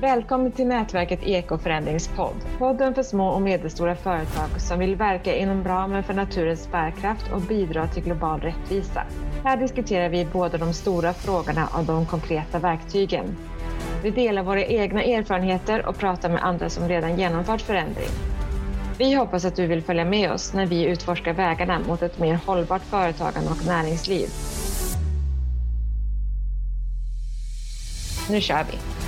Välkommen till nätverket Ekoförändringspodd. Podden för små och medelstora företag som vill verka inom ramen för naturens bärkraft och bidra till global rättvisa. Här diskuterar vi både de stora frågorna och de konkreta verktygen. Vi delar våra egna erfarenheter och pratar med andra som redan genomfört förändring. Vi hoppas att du vill följa med oss när vi utforskar vägarna mot ett mer hållbart företagande och näringsliv. Nu kör vi!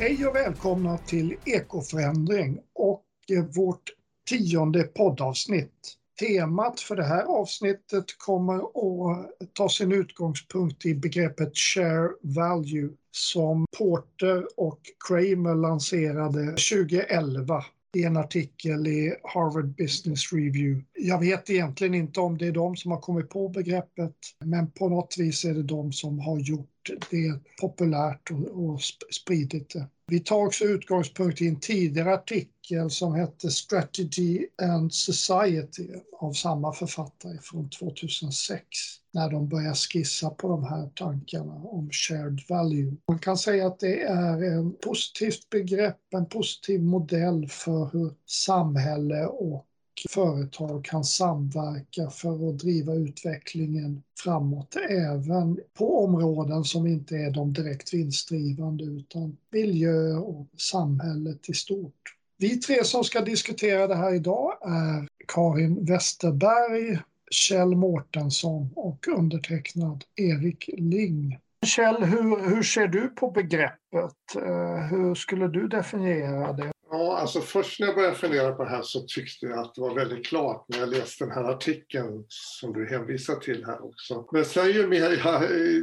Hej och välkomna till Ekoförändring och eh, vårt tionde poddavsnitt. Temat för det här avsnittet kommer att ta sin utgångspunkt i begreppet share value som Porter och Kramer lanserade 2011 i en artikel i Harvard Business Review. Jag vet egentligen inte om det är de som har kommit på begreppet, men på något vis är det de som har gjort det populärt och, och spridit det. Vi tar också utgångspunkt i en tidigare artikel som hette Strategy and Society av samma författare från 2006 när de börjar skissa på de här tankarna om shared value. Man kan säga att det är ett positivt begrepp, en positiv modell för hur samhälle och företag kan samverka för att driva utvecklingen framåt även på områden som inte är de direkt vinstdrivande utan miljö och samhället i stort. Vi tre som ska diskutera det här idag är Karin Westerberg, Kjell Mårtensson och undertecknad Erik Ling. Kjell, hur, hur ser du på begreppet? Eh, hur skulle du definiera det? Ja, alltså först när jag började fundera på det här så tyckte jag att det var väldigt klart när jag läste den här artikeln som du hänvisar till här också. Men sen ju mer jag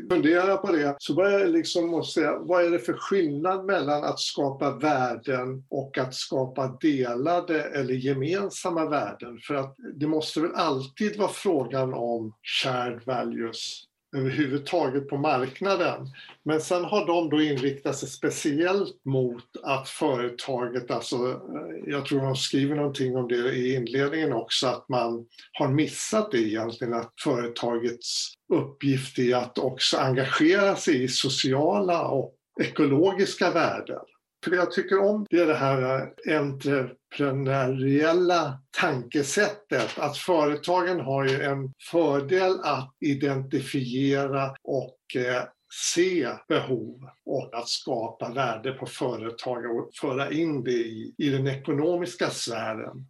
funderar på det så börjar jag liksom säga, vad är det för skillnad mellan att skapa värden och att skapa delade eller gemensamma värden? För att det måste väl alltid vara frågan om shared values överhuvudtaget på marknaden. Men sen har de då inriktat sig speciellt mot att företaget, alltså eh, jag tror de skriver någonting om det i inledningen också, att man har missat det egentligen, att företagets uppgift är att också engagera sig i sociala och ekologiska värden. För det jag tycker om det är det här eh, entreprenöriella tankesättet. Att företagen har ju en fördel att identifiera och eh, se behov och att skapa värde på företag och föra in det i, i den ekonomiska sfären.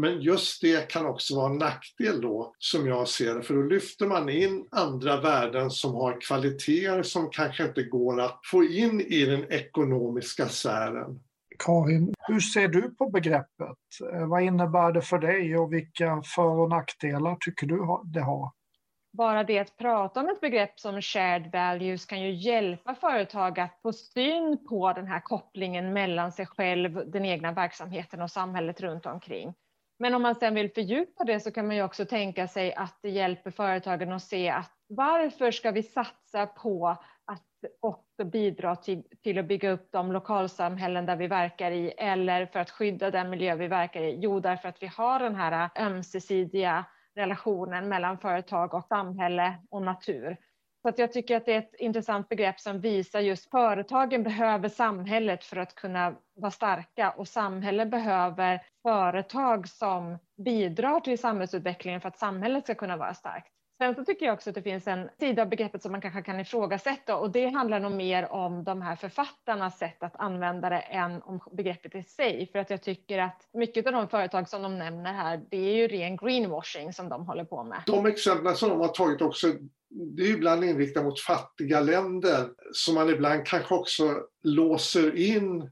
Men just det kan också vara en nackdel då, som jag ser det, för då lyfter man in andra värden som har kvaliteter som kanske inte går att få in i den ekonomiska sfären. Karin, hur ser du på begreppet? Eh, vad innebär det för dig och vilka för och nackdelar tycker du det har? Bara det att prata om ett begrepp som shared values kan ju hjälpa företag att få syn på den här kopplingen mellan sig själv, den egna verksamheten och samhället runt omkring. Men om man sen vill fördjupa det så kan man ju också tänka sig att det hjälper företagen att se att varför ska vi satsa på att också bidra till, till att bygga upp de lokalsamhällen där vi verkar i eller för att skydda den miljö vi verkar i? Jo, därför att vi har den här äh, ömsesidiga relationen mellan företag och samhälle och natur. Så att jag tycker att det är ett intressant begrepp som visar just företagen behöver samhället för att kunna vara starka och samhället behöver företag som bidrar till samhällsutvecklingen för att samhället ska kunna vara starkt. Sen så tycker jag också att det finns en sida av begreppet som man kanske kan ifrågasätta och det handlar nog mer om de här författarnas sätt att använda det än om begreppet i sig. För att jag tycker att mycket av de företag som de nämner här, det är ju ren greenwashing som de håller på med. De exemplen som de har tagit också, det är ibland inriktat mot fattiga länder som man ibland kanske också låser in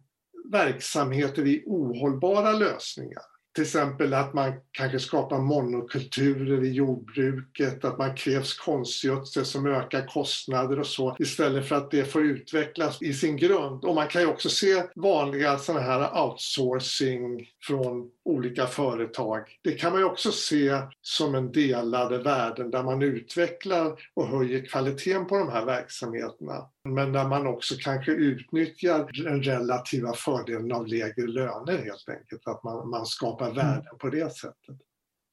verksamheter i ohållbara lösningar. Till exempel att man kanske skapar monokulturer i jordbruket, att man krävs konstgödsel som ökar kostnader och så istället för att det får utvecklas i sin grund. Och man kan ju också se vanliga sådana här outsourcing från olika företag. Det kan man ju också se som en delade världen där man utvecklar och höjer kvaliteten på de här verksamheterna. Men där man också kanske utnyttjar den relativa fördelen av lägre löner helt enkelt. Att man, man skapar värden på det sättet.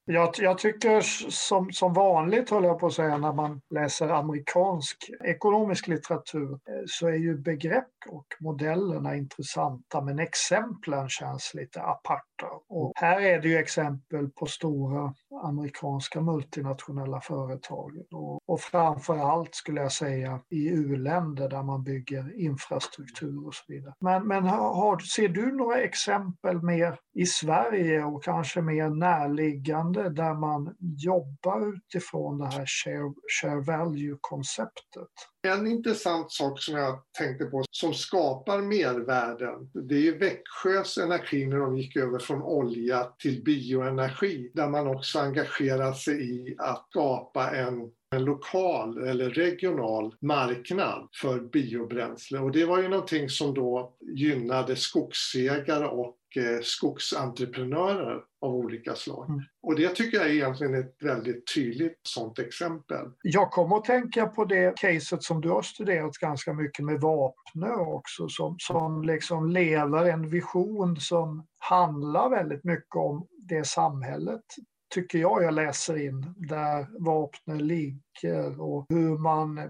Jag, jag, tycker som, som vanligt, håller jag på att säga, när man läser amerikansk ekonomisk litteratur eh, så är ju begrepp och modellerna intressanta men exemplen känns lite aparta. Och här är det ju exempel på stora amerikanska multinationella företag och, och framför allt skulle jag säga i u-länder där man bygger infrastruktur och så vidare. Men, men har, ser du några exempel mer i Sverige och kanske mer närliggande där man jobbar utifrån det här share, share value-konceptet? En intressant sak som jag tänkte på som skapar mervärden, det är ju Växjös energi när de gick över från olja till bioenergi, där man också engagerar sig i att skapa en en lokal eller regional marknad för biobränsle. Och det var ju någonting som då gynnade skogsägare och skogsentreprenörer av olika slag. Mm. Och det tycker jag är egentligen ett väldigt tydligt sådant exempel. Jag kommer att tänka på det caset som du har studerat ganska mycket med Vapnö också, som, som liksom lever en vision som handlar väldigt mycket om det samhället tycker jag jag läser in där vapnen ligger och hur man eh,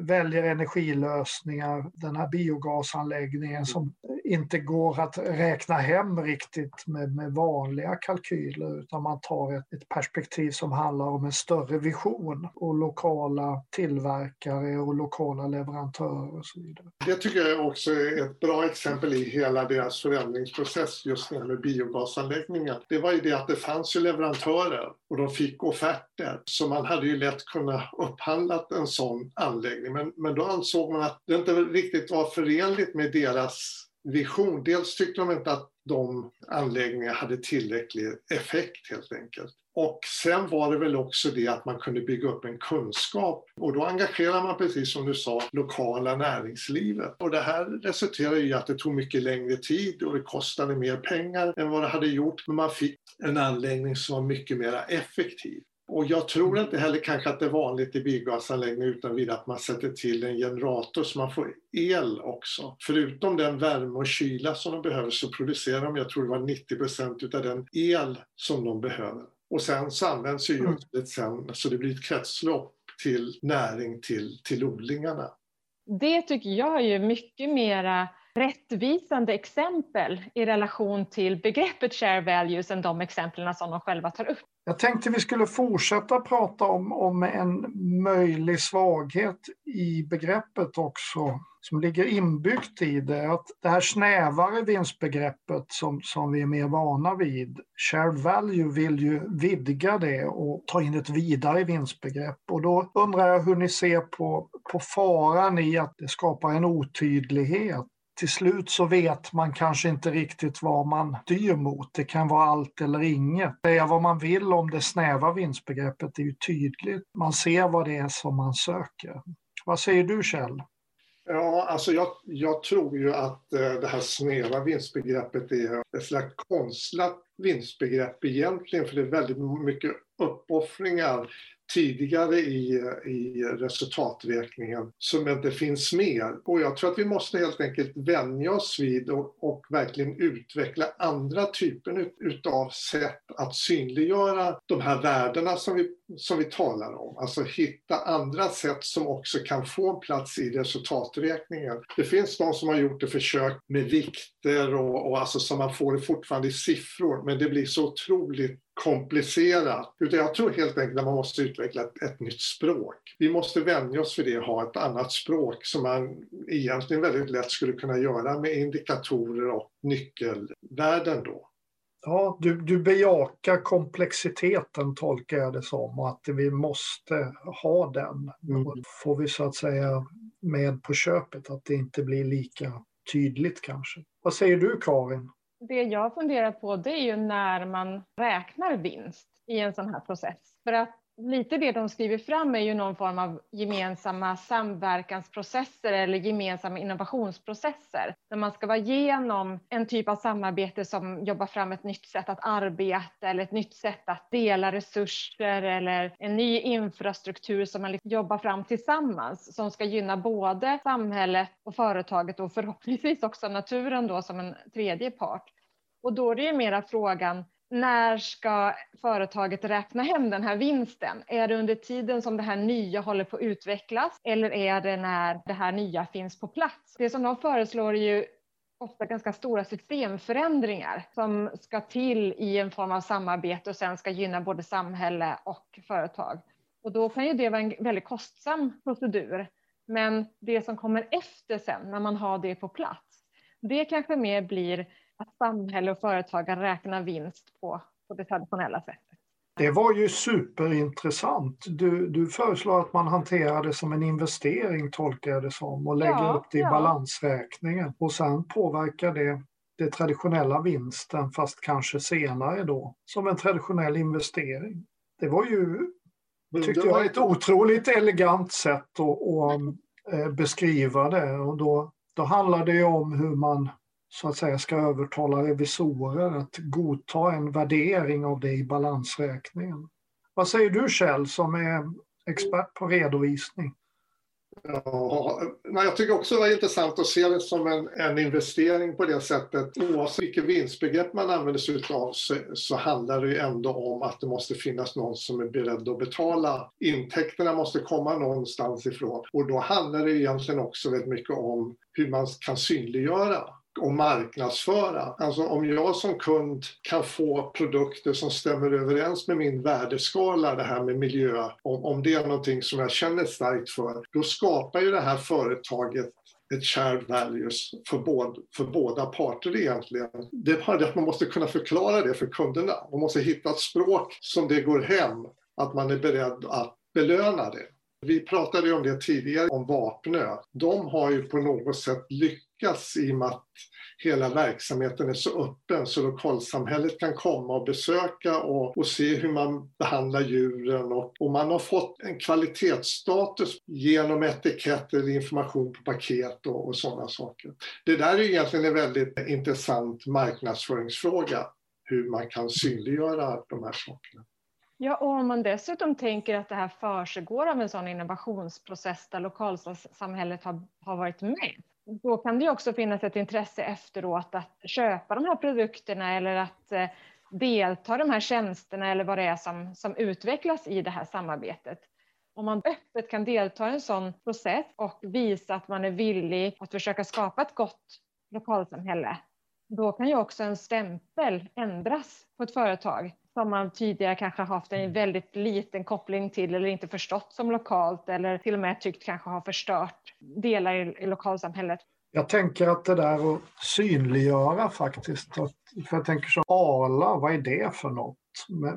väljer energilösningar. Den här biogasanläggningen som inte går att räkna hem riktigt med, med vanliga kalkyler utan man tar ett, ett, perspektiv som handlar om en större vision och lokala tillverkare och lokala leverantörer och så vidare. Det tycker jag också är ett bra exempel i hela deras förändringsprocess just när med biogasanläggningar. Det var ju det att det fanns ju leverantörer och de fick offerter så man hade ju lätt kunnat upphandla en sån anläggning men, men då ansåg man att det inte riktigt var förenligt med deras vision. Dels tyckte de inte att de anläggningarna hade tillräcklig effekt helt enkelt. Och sen var det väl också det att man kunde bygga upp en kunskap och då engagerar man precis som du sa lokala näringslivet. Och det här resulterade i att det tog mycket längre tid och det kostade mer pengar än vad det hade gjort. Men man fick en anläggning som var mycket mer effektiv. Och jag tror inte heller kanske att det är vanligt i biogasanläggningar utan vidare att man sätter till en generator så man får el också. Förutom den värme och kyla som de behöver så producerar de, jag tror det var 90 procent utav den el som de behöver. Och sen så används ju mm. gödslet sen så det blir ett kretslopp till näring till, till odlingarna. Det tycker jag är mycket mera rättvisande exempel i relation till begreppet share values än de exemplen som de själva tar upp. Jag tänkte vi skulle fortsätta prata om, om en möjlig svaghet i begreppet också som ligger inbyggt i det. Att det här snävare vinstbegreppet som, som vi är mer vana vid, share value vill ju vidga det och ta in ett vidare vinstbegrepp. Och då undrar jag hur ni ser på, på faran i att det skapar en otydlighet till slut så vet man kanske inte riktigt vad man styr mot. Det kan vara allt eller inget. Säga vad man vill om det snäva vinstbegreppet är ju tydligt. Man ser vad det är som man söker. Vad säger du Kjell? Ja, alltså jag, jag tror ju att eh, det här snäva vinstbegreppet är ett slags konstlat vinstbegrepp egentligen, för det är väldigt mycket uppoffringar tidigare i, i resultaträkningen som inte finns med. Och jag tror att vi måste helt enkelt vänja oss vid och, och verkligen utveckla andra typer utav sätt att synliggöra de här värdena som vi, som vi talar om. Alltså hitta andra sätt som också kan få en plats i resultaträkningen. Det finns de som har gjort ett försök med vikter och, och alltså som man får det fortfarande i siffror men det blir så otroligt komplicerat. Utan jag tror helt enkelt att man måste utveckla ett, ett nytt språk. Vi måste vänja oss vid det och ha ett annat språk som man egentligen väldigt lätt skulle kunna göra med indikatorer och nyckelvärden då. Ja, du, du bejakar komplexiteten tolkar jag det som och att vi måste ha den. Mm. Då får vi så att säga med på köpet att det inte blir lika tydligt kanske. Vad säger du Karin? det jag funderar på det är ju när man räknar vinst i en sån här process. För att lite det de skriver fram är ju någon form av gemensamma samverkansprocesser eller gemensamma innovationsprocesser. Där man ska vara igenom en typ av samarbete som jobbar fram ett nytt sätt att arbeta eller ett nytt sätt att dela resurser eller en ny infrastruktur som man liksom jobbar fram tillsammans som ska gynna både samhället och företaget och förhoppningsvis också naturen då som en tredje part. Och då är det ju mera frågan, när ska företaget räkna hem den här vinsten? Är det under tiden som det här nya håller på att utvecklas eller är det när det här nya finns på plats? Det som de föreslår är ju ofta ganska stora systemförändringar som ska till i en form av samarbete och sen ska gynna både samhälle och företag. Och då kan ju det vara en väldigt kostsam procedur. Men det som kommer efter sen när man har det på plats, det kanske mer blir att samhälle och företagare räknar vinst på, på det traditionella sättet. Det var ju superintressant. Du, du föreslår att man hanterar det som en investering, tolkar jag det som, och lägger ja, upp det i ja. balansräkningen. Och sen påverkar det det traditionella vinsten, fast kanske senare då, som en traditionell investering. Det var ju, tyckte jag, ett otroligt elegant sätt att, att eh, beskriva det. Och då, då handlar det om hur man så att säga ska övertala revisorer att godta en värdering av det i balansräkningen. Vad säger du Kjell som är expert på redovisning? Ja, jag tycker också det var intressant att se det som en, en investering på det sättet. Oavsett vilket vinstbegrepp man använder sig av så, så, handlar det ju ändå om att det måste finnas någon som är beredd att betala. Intäkterna måste komma någonstans ifrån och då handlar det egentligen också väldigt mycket om hur man kan synliggöra och marknadsföra. Alltså om jag som kund kan få produkter som stämmer överens med min värdeskala, det här med miljö, om, om det är någonting som jag känner starkt för, då skapar ju det här företaget ett shared values för, båd, för båda parter egentligen. Det är bara det att man måste kunna förklara det för kunderna. Man måste hitta ett språk som det går hem, att man är beredd att belöna det. Vi pratade ju om det tidigare, om Vapnö. De har ju på något sätt lyckats i och med att hela verksamheten är så öppen så lokalsamhället kan komma och besöka och, och se hur man behandlar djuren. Och, och, man har fått en kvalitetsstatus genom etiketter, information på paket och, och sådana saker. Det där är egentligen en väldigt intressant marknadsföringsfråga, hur man kan synliggöra de här sakerna. Ja, och om man dessutom tänker att det här försiggår av en sån innovationsprocess där lokalsamhället har, har varit med, då kan det också finnas ett intresse efteråt att köpa de här produkterna eller att eh, delta i de här tjänsterna eller vad det är som, som utvecklas i det här samarbetet. Om man öppet kan delta i en sån process och visa att man är villig att försöka skapa ett gott lokalsamhälle, då kan ju också en stämpel ändras på ett företag som man tidigare kanske haft en väldigt liten koppling till eller inte förstått som lokalt eller till och med tyckt kanske har förstört delar i, i lokalsamhället. Jag tänker att det där att synliggöra faktiskt, för jag tänker så Arla, vad är det för något?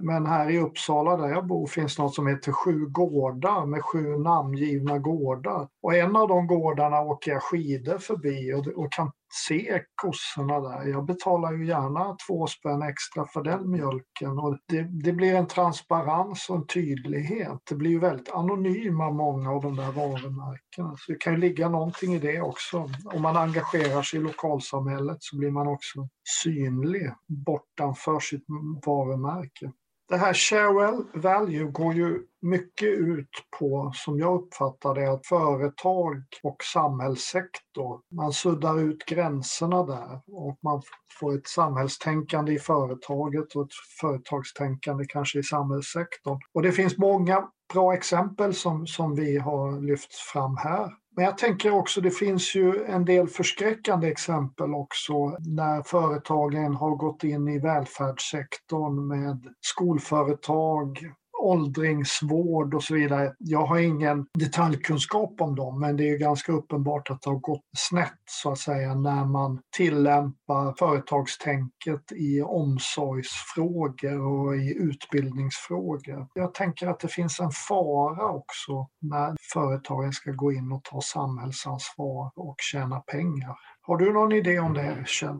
Men här i Uppsala där jag bor finns något som heter Sju gårdar med sju namngivna gårdar. Och en av de gårdarna åker jag skidor förbi och, och kan se kossorna där. Jag betalar ju gärna två spänn extra för den mjölken och det, det, blir en transparens och en tydlighet. Det blir ju väldigt anonyma många av de där varumärkena. Så det kan ju ligga någonting i det också. Om man engagerar sig i lokalsamhället så blir man också synlig bortanför sitt varumärke. Det här Sharewell value går ju mycket ut på, som jag uppfattar det, att företag och samhällssektor, man suddar ut gränserna där och man får ett samhällstänkande i företaget och ett företagstänkande kanske i samhällssektorn. Och det finns många bra exempel som, som vi har lyft fram här. Men jag tänker också, det finns ju en del förskräckande exempel också när företagen har gått in i välfärdssektorn med skolföretag, åldringsvård och så vidare. Jag har ingen detaljkunskap om dem, men det är ganska uppenbart att det har gått snett så att säga när man tillämpar företagstänket i omsorgsfrågor och i utbildningsfrågor. Jag tänker att det finns en fara också när företagen ska gå in och ta samhällsansvar och tjäna pengar. Har du någon idé om det, Kjell?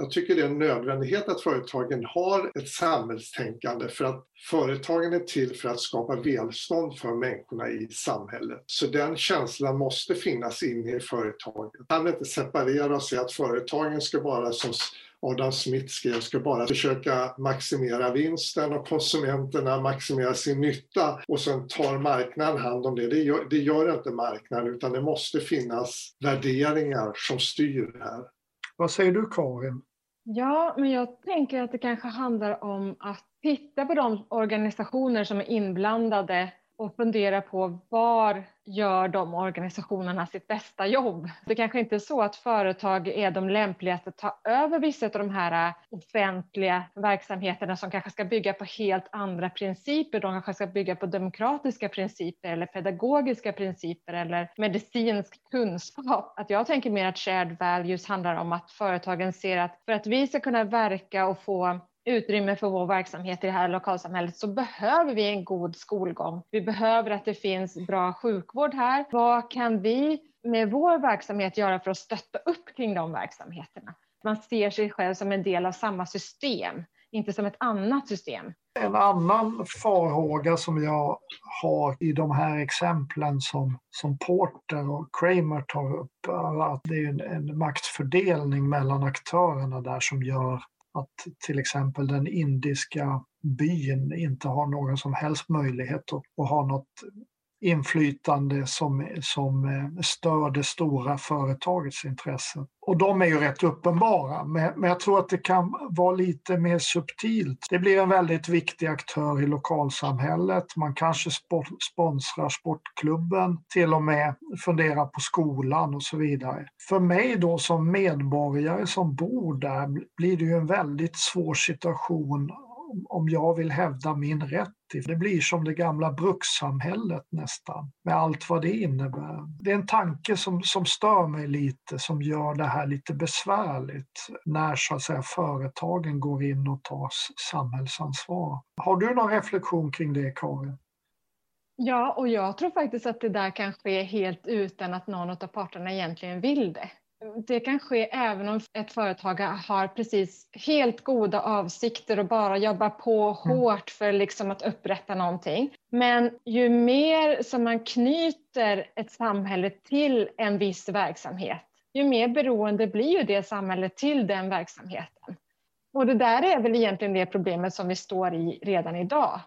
Jag tycker det är en nödvändighet att företagen har ett samhällstänkande för att företagen är till för att skapa välstånd för människorna i samhället. Så den känslan måste finnas inne i företaget. Man kan inte separera och säga att företagen ska bara som Adam Smith skrev, ska bara försöka maximera vinsten och konsumenterna maximera sin nytta och sen tar marknaden hand om det. Det gör, det gör inte marknaden utan det måste finnas värderingar som styr det här. Vad säger du Karin? Ja, men jag tänker att det kanske handlar om att titta på de organisationer som är inblandade och fundera på var gör de organisationerna sitt bästa jobb? Det kanske inte är så att företag är de lämpligaste att ta över vissa av de här äh, offentliga verksamheterna som kanske ska bygga på helt andra principer. De kanske ska bygga på demokratiska principer eller pedagogiska principer eller medicinsk kunskap. Att jag tänker mer att shared values handlar om att företagen ser att för att vi ska kunna verka och få utrymme för vår verksamhet i det här lokalsamhället så behöver vi en god skolgång. Vi behöver att det finns bra sjukvård här. Vad kan vi med vår verksamhet göra för att stötta upp kring de verksamheterna? Man ser sig själv som en del av samma system, inte som ett annat system. En annan farhåga som jag har i de här exemplen som, som Porter och Kramer tar upp är att det är en, en maktfördelning mellan aktörerna där som gör att till exempel den indiska byn inte har någon som helst möjlighet att, att ha något inflytande som, som eh, stör det stora företagets intressen. Och de är ju rätt uppenbara, men, men jag tror att det kan vara lite mer subtilt. Det blir en väldigt viktig aktör i lokalsamhället. Man kanske sponsrar sportklubben, till och med funderar på skolan och så vidare. För mig då som medborgare som bor där blir det ju en väldigt svår situation om jag vill hävda min rätt. Det blir som det gamla brukssamhället nästan, med allt vad det innebär. Det är en tanke som, som stör mig lite, som gör det här lite besvärligt när så att säga, företagen går in och tar samhällsansvar. Har du någon reflektion kring det, Karin? Ja, och jag tror faktiskt att det där kan ske helt utan att någon av parterna egentligen vill det. Det kan ske även om ett företag har precis helt goda avsikter och bara jobbar på mm. hårt för liksom att upprätta någonting. Men ju mer som man knyter ett samhälle till en viss verksamhet, ju mer beroende blir ju det samhället till den verksamheten. Och det där är väl egentligen det problemet som vi står i redan idag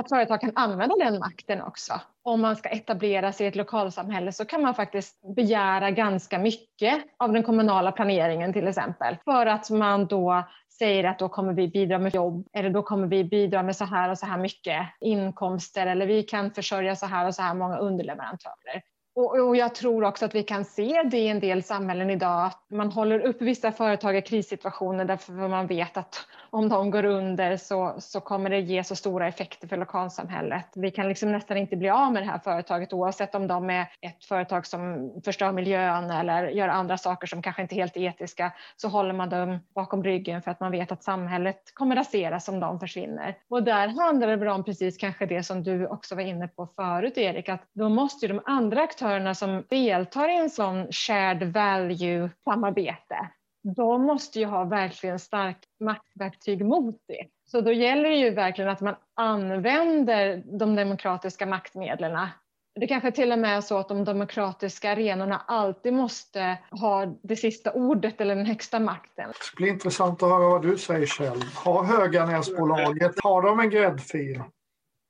att företag kan använda den makten också. Om man ska etablera sig i ett lokalsamhälle så kan man faktiskt begära ganska mycket av den kommunala planeringen till exempel. För att man då säger att då kommer vi bidra med jobb eller då kommer vi bidra med så här och så här mycket inkomster eller vi kan försörja så här och så här många underleverantörer. Och, och, jag tror också att vi kan se det i en del samhällen idag, att man håller upp vissa företag i krissituationer därför att man vet att om de går under så, så kommer det ge så stora effekter för lokalsamhället. Vi kan liksom nästan inte bli av med det här företaget oavsett om de är ett företag som förstör miljön eller gör andra saker som kanske inte är helt etiska så håller man dem bakom ryggen för att man vet att samhället kommer raseras om de försvinner. Och där handlar det väl om precis kanske det som du också var inne på förut Erik, att då måste ju de andra aktörerna som deltar i en sån shared value samarbete de måste ju ha verkligen starkt maktverktyg mot det. Så då gäller det ju verkligen att man använder de demokratiska maktmedlen. Det kanske till och med är så att de demokratiska arenorna alltid måste ha det sista ordet eller den högsta makten. Det blir intressant att höra vad du säger Kjell. Har Höganäsbolaget, har de en gräddfil?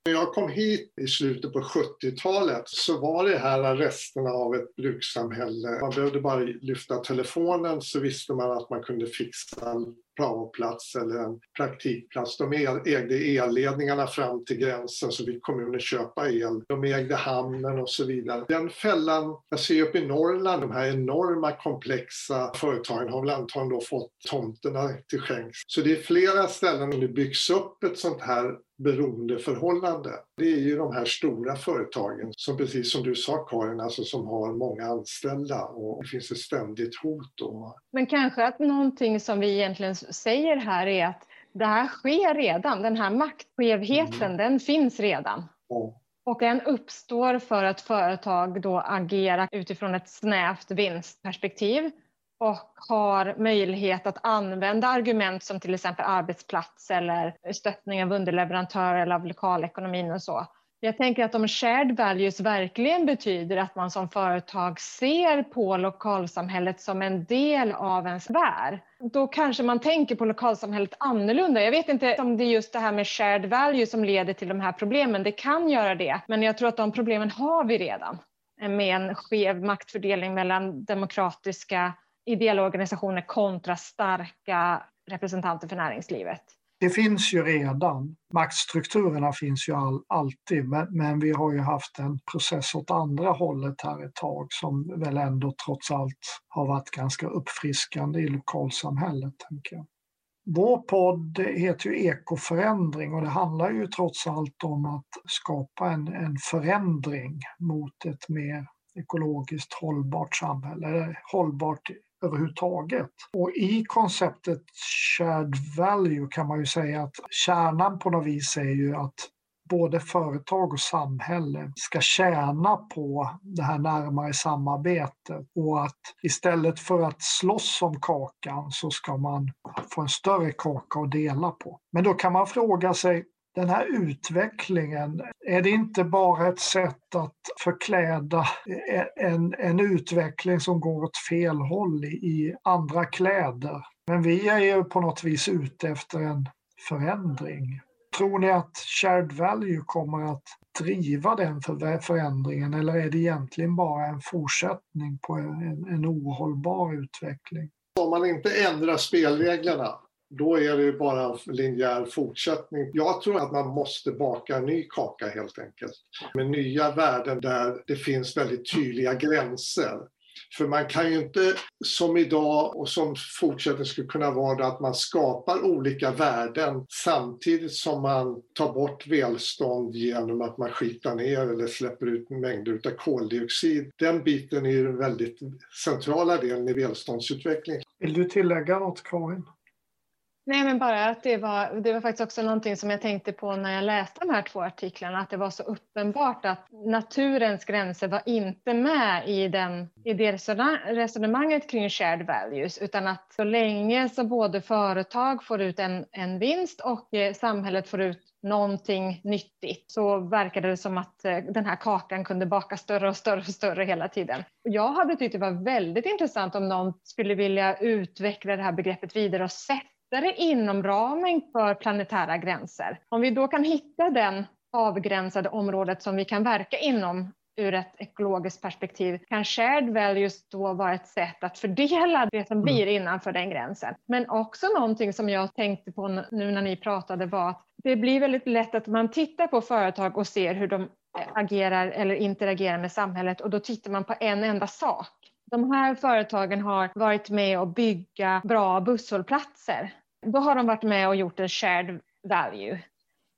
När jag kom hit i slutet på 70-talet så var det här resterna av ett brukssamhälle. Man behövde bara lyfta telefonen så visste man att man kunde fixa praoplats eller en praktikplats. De e-, ägde elledningarna fram till gränsen så fick kommunen köpa el. De ägde hamnen och så vidare. Den fällan, jag ser upp i Norrland, de här enorma komplexa företagen har väl antagligen då fått tomterna till skänks. Så det är flera ställen där det byggs upp ett sånt här beroendeförhållande. Det är ju de här stora företagen som precis som du sa Karin, alltså som har många anställda och det finns ett ständigt hot. Då. Men kanske att någonting som vi egentligen säger här är att det här sker redan. Den här maktskevheten, mm. den finns redan. Ja. Och den uppstår för att företag då agerar utifrån ett snävt vinstperspektiv och har möjlighet att använda argument som till exempel arbetsplats eller stöttning av underleverantörer eller av lokalekonomin och så. Jag tänker att om shared values verkligen betyder att man som företag ser på lokalsamhället som en del av ens värld, då kanske man tänker på lokalsamhället annorlunda. Jag vet inte om det är just det här med shared values som leder till de här problemen. Det kan göra det, men jag tror att de problemen har vi redan med en skev maktfördelning mellan demokratiska ideella organisationer kontra starka representanter för näringslivet? Det finns ju redan. Maktstrukturerna finns ju all, alltid, men, men, vi har ju haft en process åt andra hållet här ett tag som väl ändå trots allt har varit ganska uppfriskande i lokalsamhället. Tänker jag. Vår podd heter ju Ekoförändring och det handlar ju trots allt om att skapa en, en förändring mot ett mer ekologiskt hållbart samhälle, hållbart överhuvudtaget. Och i konceptet shared value kan man ju säga att kärnan på något vis är ju att både företag och samhälle ska tjäna på det här närmare samarbetet och att istället för att slåss om kakan så ska man få en större kaka att dela på. Men då kan man fråga sig, den här utvecklingen, är det inte bara ett sätt att förkläda en, en utveckling som går åt fel håll i, i andra kläder? Men vi är ju på något vis ute efter en förändring. Tror ni att shared value kommer att driva den för förändringen eller är det egentligen bara en fortsättning på en, en ohållbar utveckling? Om man inte ändrar spelreglerna då är det ju bara en linjär fortsättning. Jag tror att man måste baka en ny kaka helt enkelt. Med nya värden där det finns väldigt tydliga gränser. För man kan ju inte som idag och som fortsättning skulle kunna vara att man skapar olika värden samtidigt som man tar bort välstånd genom att man skitar ner eller släpper ut mängder av koldioxid. Den biten är ju den väldigt centrala delen i välståndsutvecklingen. Vill du tillägga något Karin? Nej, men bara att det var, det var faktiskt också någonting som jag tänkte på när jag läste de här två artiklarna, att det var så uppenbart att naturens gränser var inte med i, den, i det resonemanget kring shared values, utan att så länge som både företag får ut en, en vinst och eh, samhället får ut någonting nyttigt så verkade det som att eh, den här kakan kunde baka större och större och större hela tiden. Jag hade tyckt det var väldigt intressant om någon skulle vilja utveckla det här begreppet vidare och sätta det inom ramen för planetära gränser. Om vi då kan hitta den avgränsade området som vi kan verka inom ur ett ekologiskt perspektiv kan shared values då vara ett sätt att fördela det som blir mm. innanför den gränsen. Men också någonting som jag tänkte på nu när ni pratade var att det blir väldigt lätt att man tittar på företag och ser hur de agerar eller interagerar med samhället och då tittar man på en enda sak. De här företagen har varit med och bygga bra busshållplatser då har de varit med och gjort en shared value.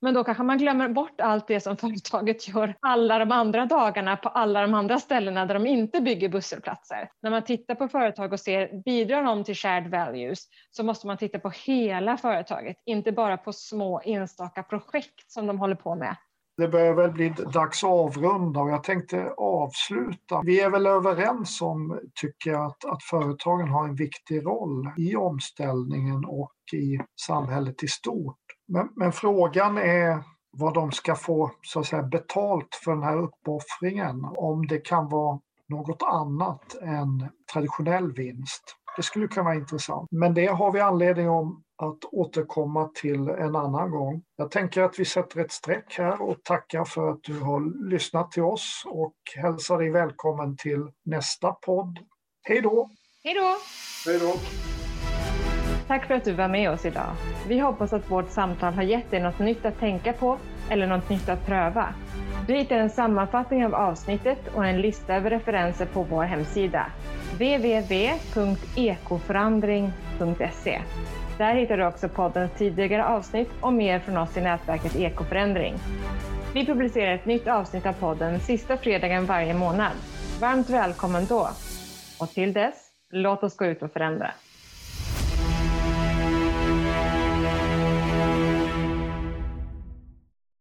Men då kanske man glömmer bort allt det som företaget gör alla de andra dagarna på alla de andra ställena där de inte bygger busshållplatser. När man tittar på företag och ser bidrar de till shared values så måste man titta på hela företaget, inte bara på små enstaka projekt som de håller på med. Det börjar väl bli dags att avrunda och jag tänkte avsluta. Vi är väl överens om, tycker jag, att, att företagen har en viktig roll i omställningen och i samhället i stort. Men, men frågan är vad de ska få så att säga, betalt för den här uppoffringen. Om det kan vara något annat än traditionell vinst. Det skulle kunna vara intressant. Men det har vi anledning om att återkomma till en annan gång. Jag tänker att vi sätter ett streck här och tackar för att du har lyssnat till oss och hälsar dig välkommen till nästa podd. Hej då! Hej då! Hej då! Tack för att du var med oss idag. Vi hoppas att vårt samtal har gett dig något nytt att tänka på eller något nytt att pröva. Du hittar en sammanfattning av avsnittet och en lista över referenser på vår hemsida www.ekoförandring.se. Där hittar du också poddens tidigare avsnitt och mer från oss i nätverket Ekoförändring. Vi publicerar ett nytt avsnitt av podden sista fredagen varje månad. Varmt välkommen då! Och till dess, låt oss gå ut och förändra.